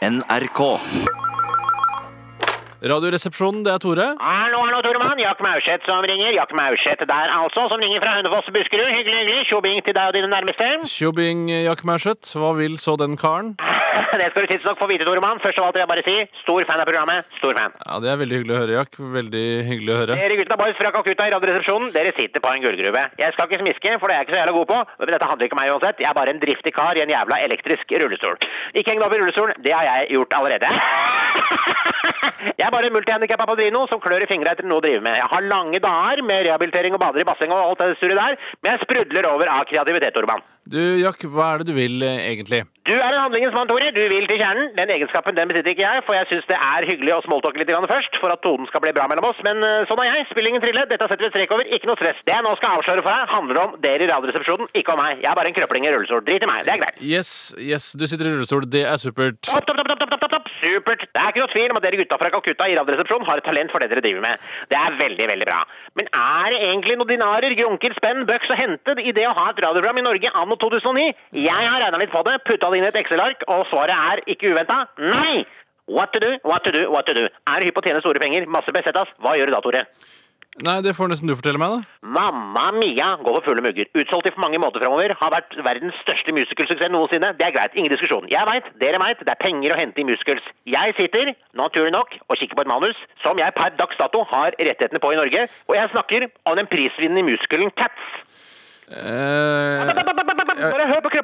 NRK. Radioresepsjonen, det er Tore. Hallo, hallo, Tormann. Jack Maurseth som ringer. Jack Maurseth der, altså, som ringer fra Hønefoss Buskerud. Hyggelig, hyggelig. Tjobing til deg og dine nærmeste. Tjobing, Jack Maurseth. Hva vil så den karen? Det skal du tidsnok få vite, Tormann. Først av alt vil jeg bare si stor fan av programmet. Stor fan. Ja, Det er veldig hyggelig å høre, Jack. Veldig hyggelig å høre. Dere gutta boys fra Calcutta i Radioresepsjonen, dere sitter på en gullgruve. Jeg skal ikke smiske, for det er jeg ikke så jævla god på. Men dette handler ikke om meg uansett. Jeg er bare en driftig kar i en jævla elektrisk rullestol. Ikke heng deg opp i rullestolen. Det har jeg gjort allerede. Jeg er bare en multihandikappa padrino som klør i fingra etter noe å drive med. Jeg har lange dager med rehabilitering og bader i basseng og alt det surret der, men jeg sprudler over av kreativitet, Orban. Du, Jack, hva er det du vil eh, egentlig? Du er en handlingens mann, Tore. Du vil til kjernen. Den egenskapen den besitter ikke jeg, for jeg syns det er hyggelig å smalltalke litt grann først, for at tonen skal bli bra mellom oss. Men eh, sånn er jeg. Spiller ingen trille. Dette setter vi strek over. Ikke noe stress. Det jeg nå skal avsløre for deg, handler om dere i Radioresepsjonen, ikke om meg. Jeg er bare en krøpling i rullestol. Drit i meg. Det er greit. Yes, yes, du sitter i rullestol. Det er supert. Topp, topp, topp, topp, topp, topp, topp. Supert. Det er ikke noe tvil om at dere gutta fra Calcutta i Radioresepsjonen har et talent for det dere driver med. Det er veldig, veldig bra. Men er det egentlig noen dinarer, grunker, spenn, bucks å hente i det å ha et radioprogram i Norge anno 2009? Jeg har regna litt på det, putta det inn i et Excel-ark, og svaret er ikke uventa nei! What to do, what to do, what to do. Er hypp å tjene store penger, masse besettas, hva gjør du da, Tore? Nei, det får nesten du fortelle meg, da. Mamma mia går for fulle mugger. Utsolgt i mange måter framover. Har vært verdens største musicalsuksess noensinne. Det er greit, ingen diskusjon. Jeg veit, dere veit, det er penger å hente i musicals. Jeg sitter, naturlig nok, og kikker på et manus som jeg per dags dato har rettighetene på i Norge, og jeg snakker om den prisvinnende musicalen Cats. Eh,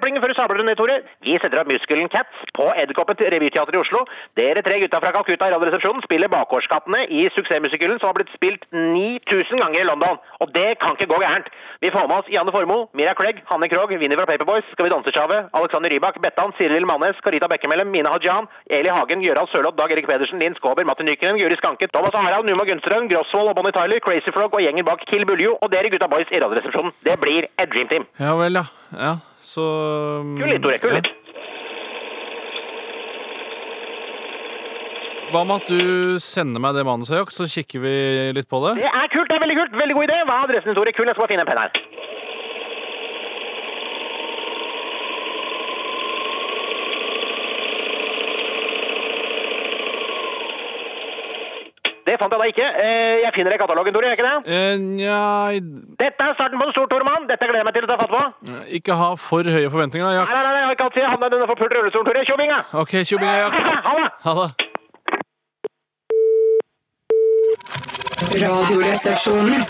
Krøplingen før du sabler den ned, Tore. Vi setter opp muskelen Cats på Edderkoppen revyteater i Oslo. Dere tre gutta fra Calcutta i Radioresepsjonen spiller Bakgårdskattene i suksessmusikalen som har blitt spilt 9000 ganger i London. Og det kan ikke gå gærent. Vi får med oss Janne Formoe, Mira Clegg, Hanne Krogh, Vinni fra Paperboys, Skal vi danse-sjave, Alexander Rybak, Bettan, Siril Mannes, Karita Bekkemellem, Mina Hajan, Eli Hagen, Gjøral Sørloth, Dag Erik Pedersen, Linn Skåber, Matti Nykkenen, Guri Skanke, Thomas Harald, Numa Gunstrøm, Grosvold og Bonnie Tyler, Crazy Frog og gjengen bak Kill Buljo og dere gutta boys i Radioresepsjonen. Det blir et dream team. ja vel, ja. Ja, så mm, Kul litt, Tore. Kul litt. Hva med at du sender meg det manuset, så kikker vi litt på det? Det er kult, det er veldig kult. Veldig god idé. Hva er adressen Tore? Kul, jeg skal bare finne en penn her. Det fant jeg da ikke. Eh, Jeg finner det i katalogen, Tore. gjør ikke det? Eh, Nja Dette er starten på en stor Tormann. Dette gleder jeg meg til å ta fatt på. Ikke ha for høye forventninger, da, Nei, Jack. nei, nei, jeg har ikke alltid havna i denne forpulte rullestolen, Tore. Tjobinga! OK, tjobinga, Jack. Ha det! Ha det. Radioresepsjonen.